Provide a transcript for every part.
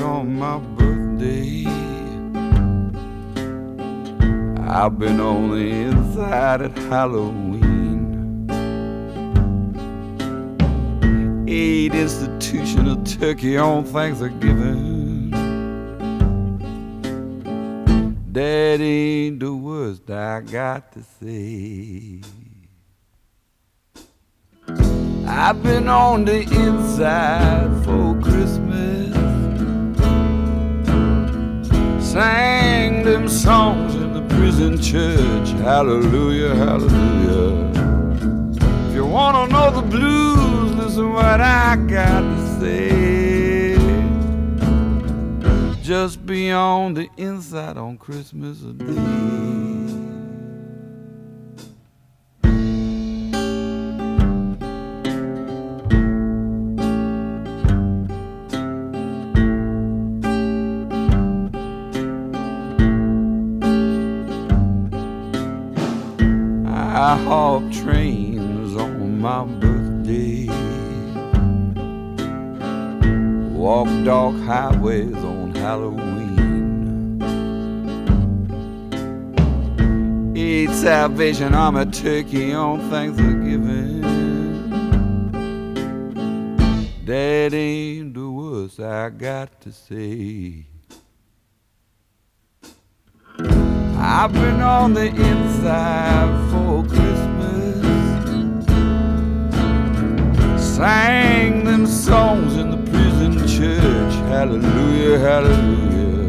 On my birthday. I've been on the inside at Halloween. Ate institutional turkey on Thanksgiving. That ain't the worst I got to say. I've been on the inside for Christmas. Sang them songs in the prison church. Hallelujah, hallelujah. If you wanna know the blues, listen what I got to say. Just be on the inside on Christmas Day. I hop trains on my birthday. Walk dark highways on Halloween. Eat Salvation Army turkey on Thanksgiving. That ain't the worst I got to say. I've been on the inside for Christmas. Sang them songs in the prison church. Hallelujah, hallelujah.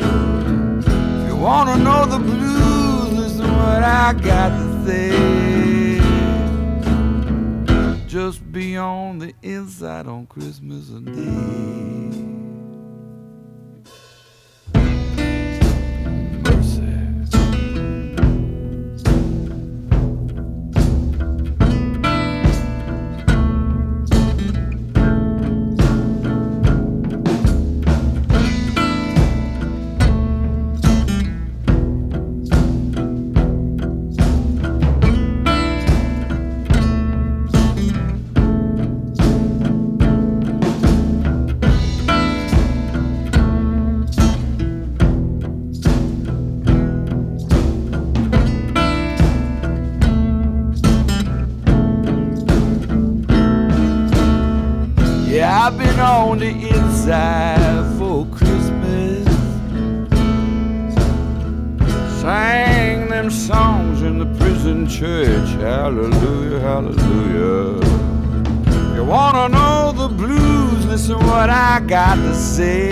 If you wanna know the blues, listen what I got to say. Just be on the inside on Christmas Day. On the inside for Christmas. Sang them songs in the prison church. Hallelujah, hallelujah. You wanna know the blues? Listen what I got to say.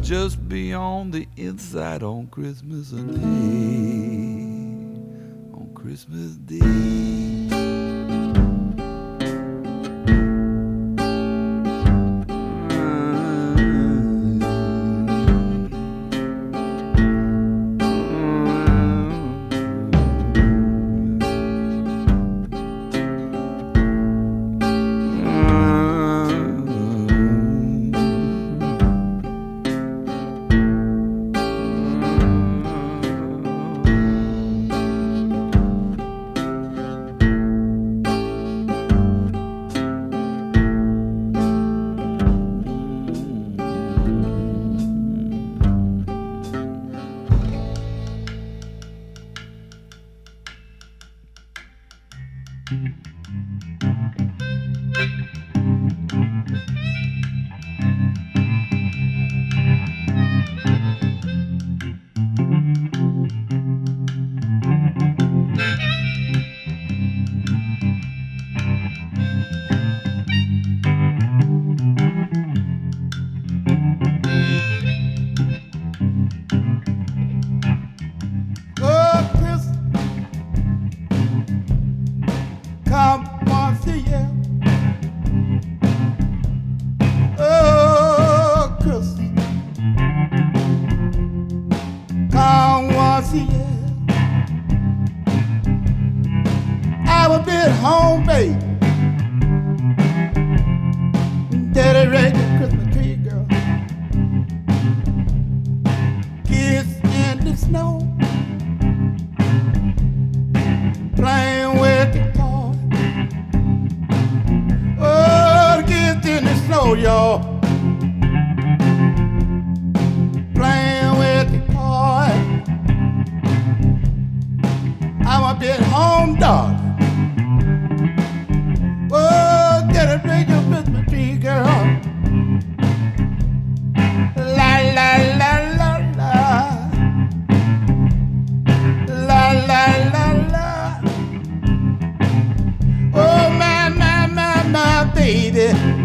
Just be on the inside on Christmas Day. On Christmas Day. know you're playing with the boy. I'm a bit home dog. Oh, get a drink of Christmas tree, girl. La la la la la. La la la la. Oh my my my my baby.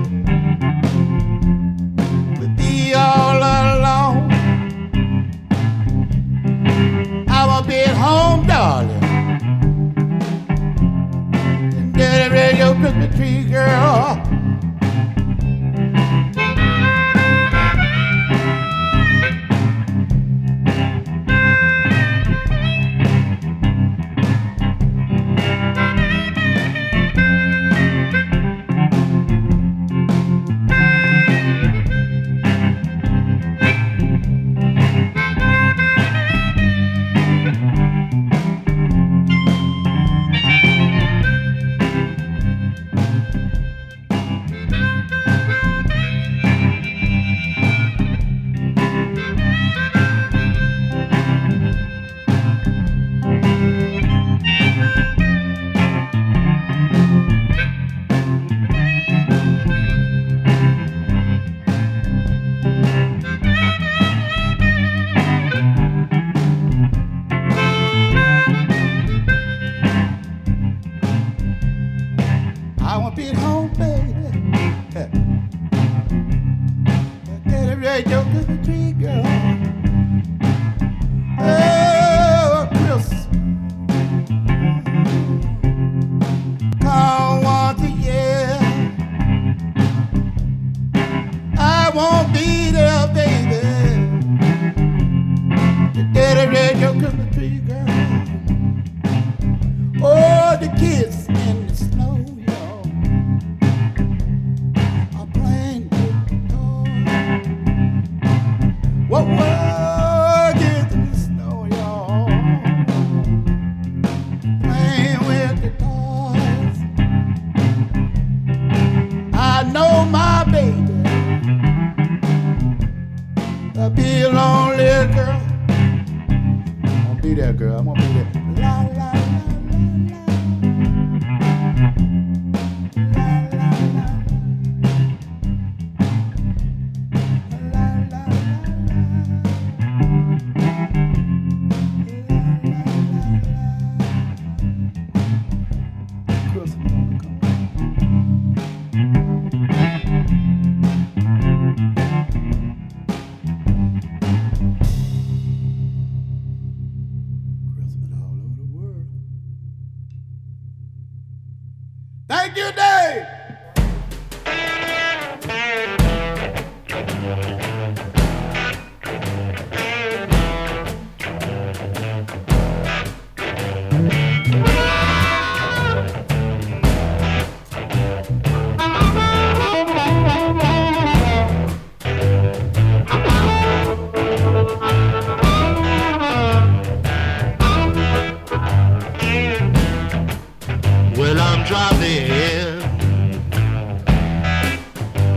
driving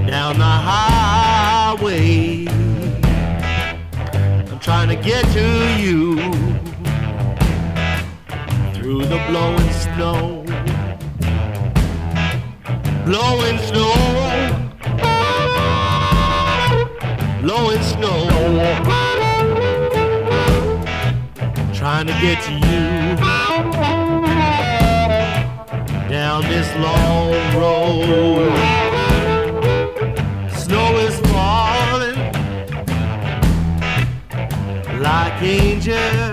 down the highway. I'm trying to get to you through the blowing snow. Blowing snow. Blowing snow. Trying to get to you. down this long road. Snow is falling like angels.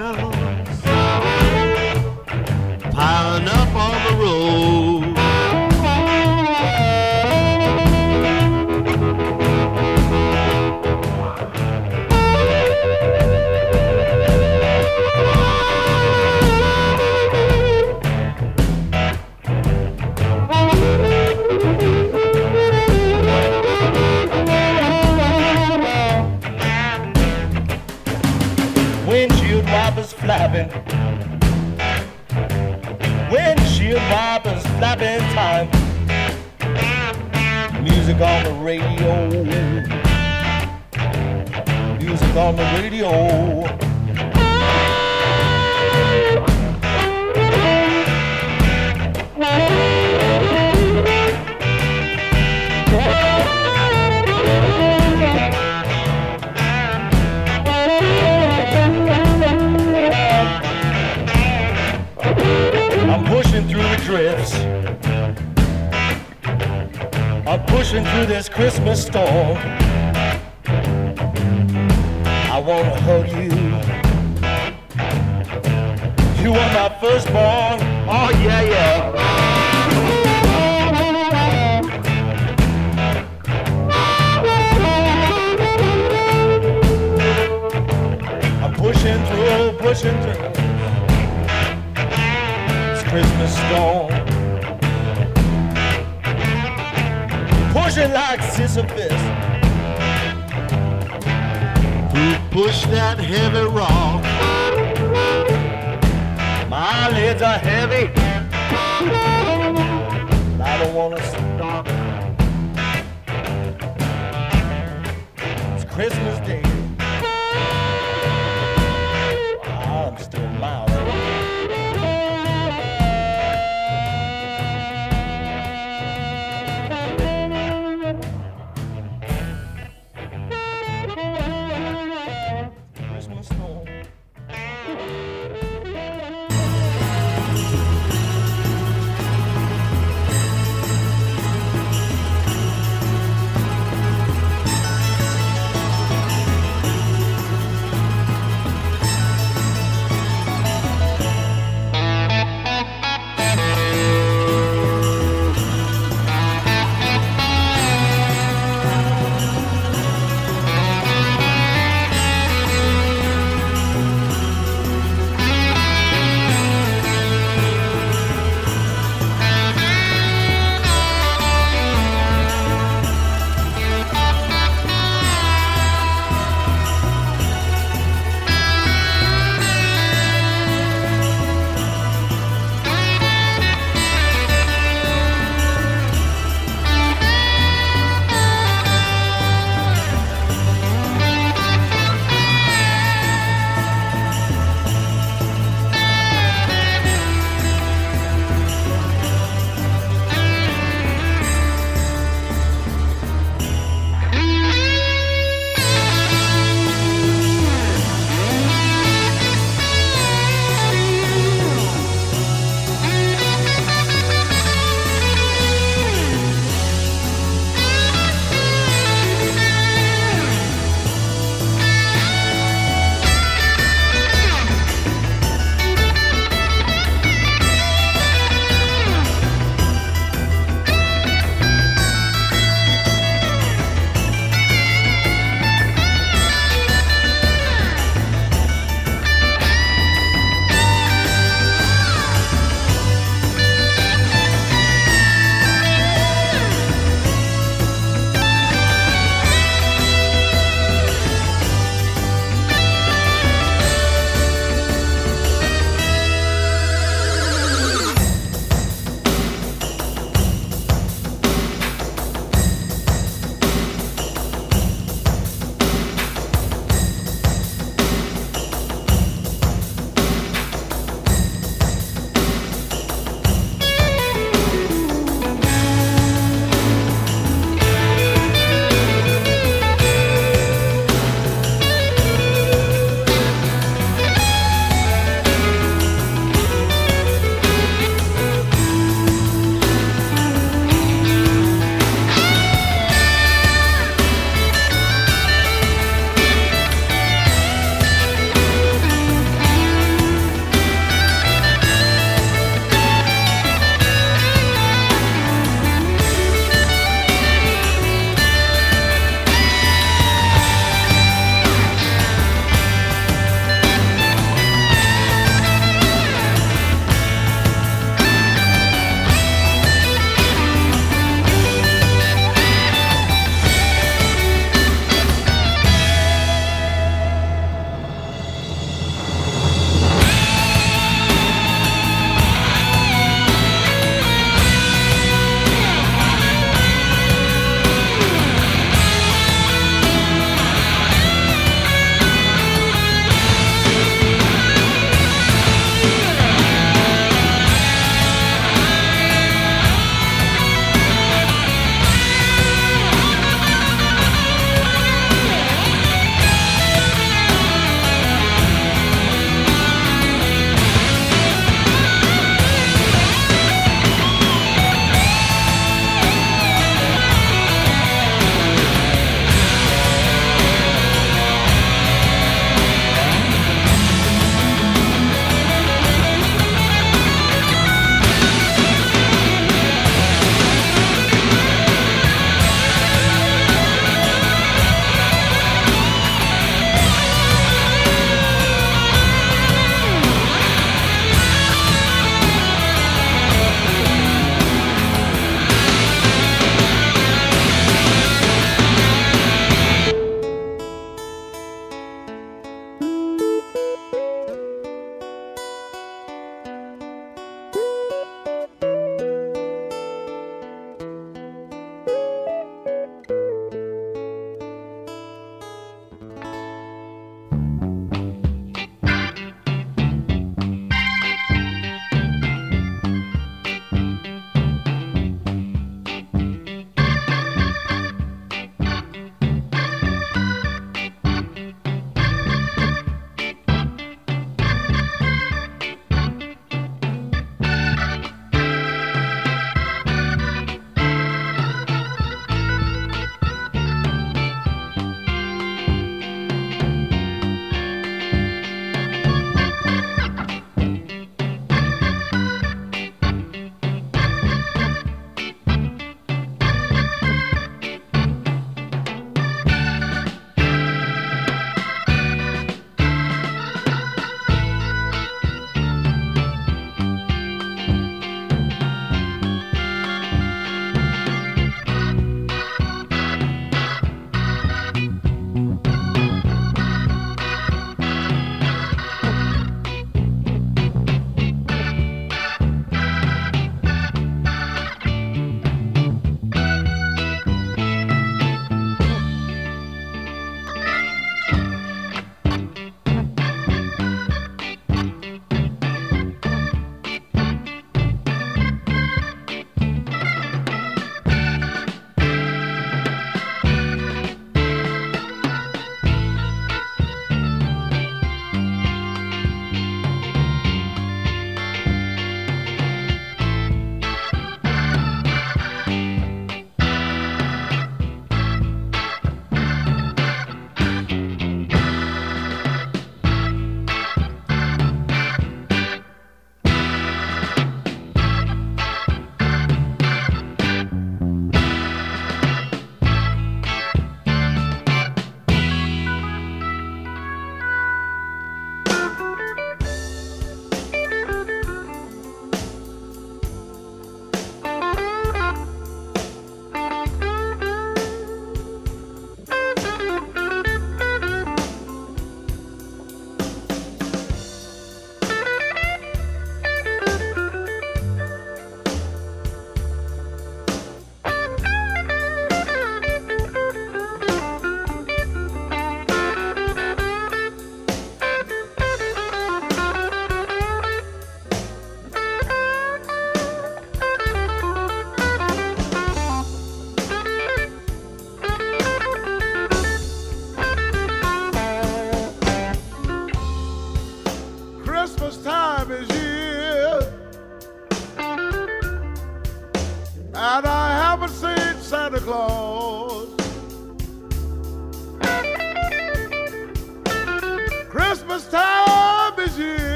Time. Music on the radio. Music on the radio. I'm pushing through the drifts. I'm through this Christmas storm. I wanna hug you. You are my firstborn. Oh yeah, yeah. I'm pushing through, pushing through. It's Christmas storm. Pushing like Sisyphus. Who pushed that heavy rock? My lids are heavy. I don't wanna stop. It's Christmas Day.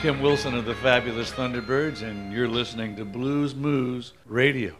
Kim Wilson of the Fabulous Thunderbirds, and you're listening to Blues Moose Radio.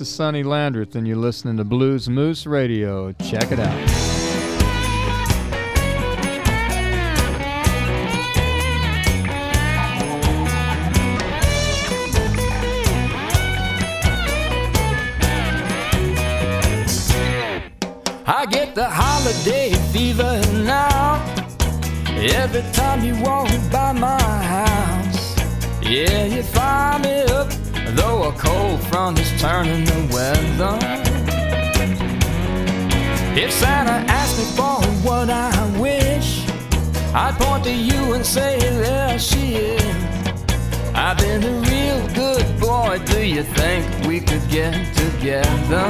This is Sonny Landreth, and you're listening to Blues Moose Radio. Check it out. I get the holiday fever now. Every time you walk by my house, yeah, you fire me up. Though a cold front is turning the weather. If Santa asked me for what I wish, I'd point to you and say, There she is. I've been a real good boy. Do you think we could get together?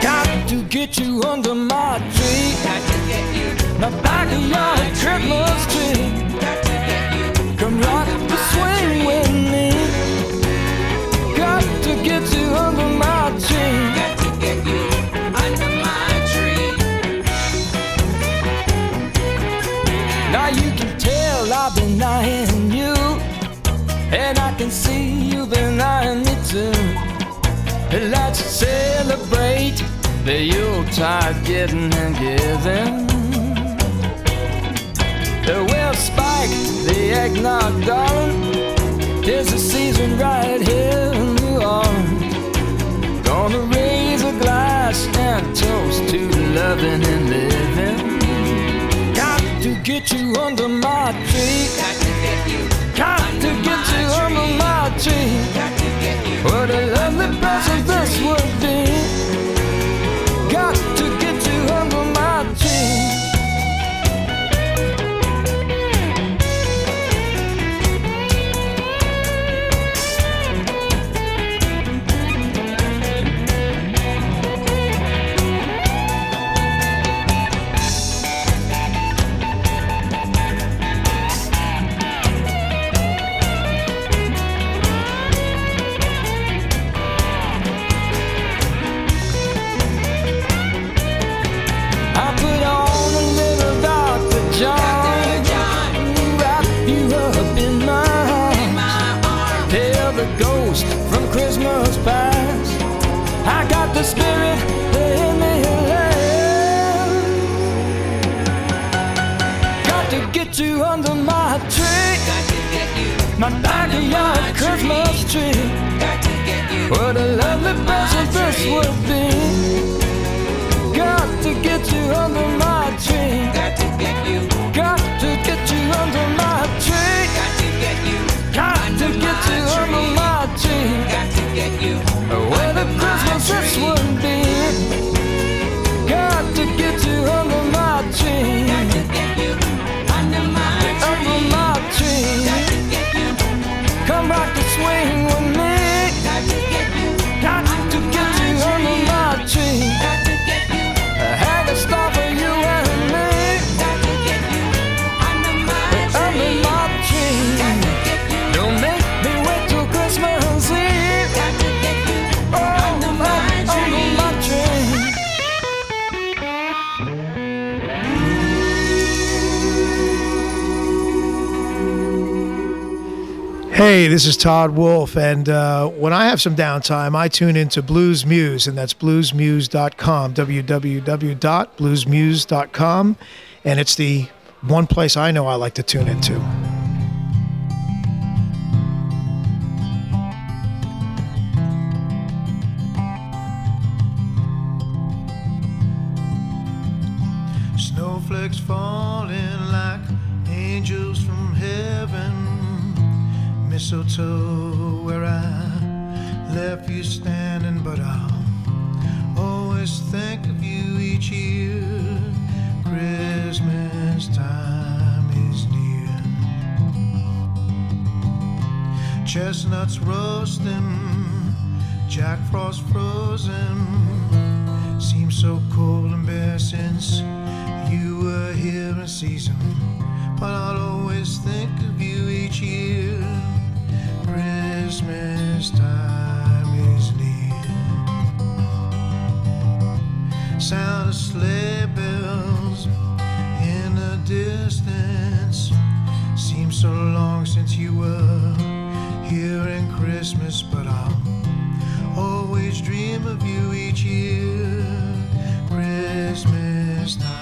Got to get you under my tree. Got to get you. My backyard Christmas tree. Got to get you. Come rock the swing with Let's celebrate the Yuletide getting and giving. We'll spike the eggnog, darling. Tis the season right here in Gonna raise a glass and toast to loving and living. Got to get you under my tree. Got to get you. Got to get you under my tree. Got to get you. What a lovely present this would be. Todd Wolfe, and uh, when I have some downtime, I tune into Blues Moose, and that's bluesmoose.com, www.bluesmoose.com, and it's the one place I know I like to tune into. Mistletoe where I left you standing, but I'll always think of you each year. Christmas time is near. Chestnuts roasting, Jack Frost frozen. Seems so cold and bare since you were here in season. But I'll always think of you each year. Christmas time is near. Sound of sleigh bells in the distance. Seems so long since you were here in Christmas, but I'll always dream of you each year. Christmas time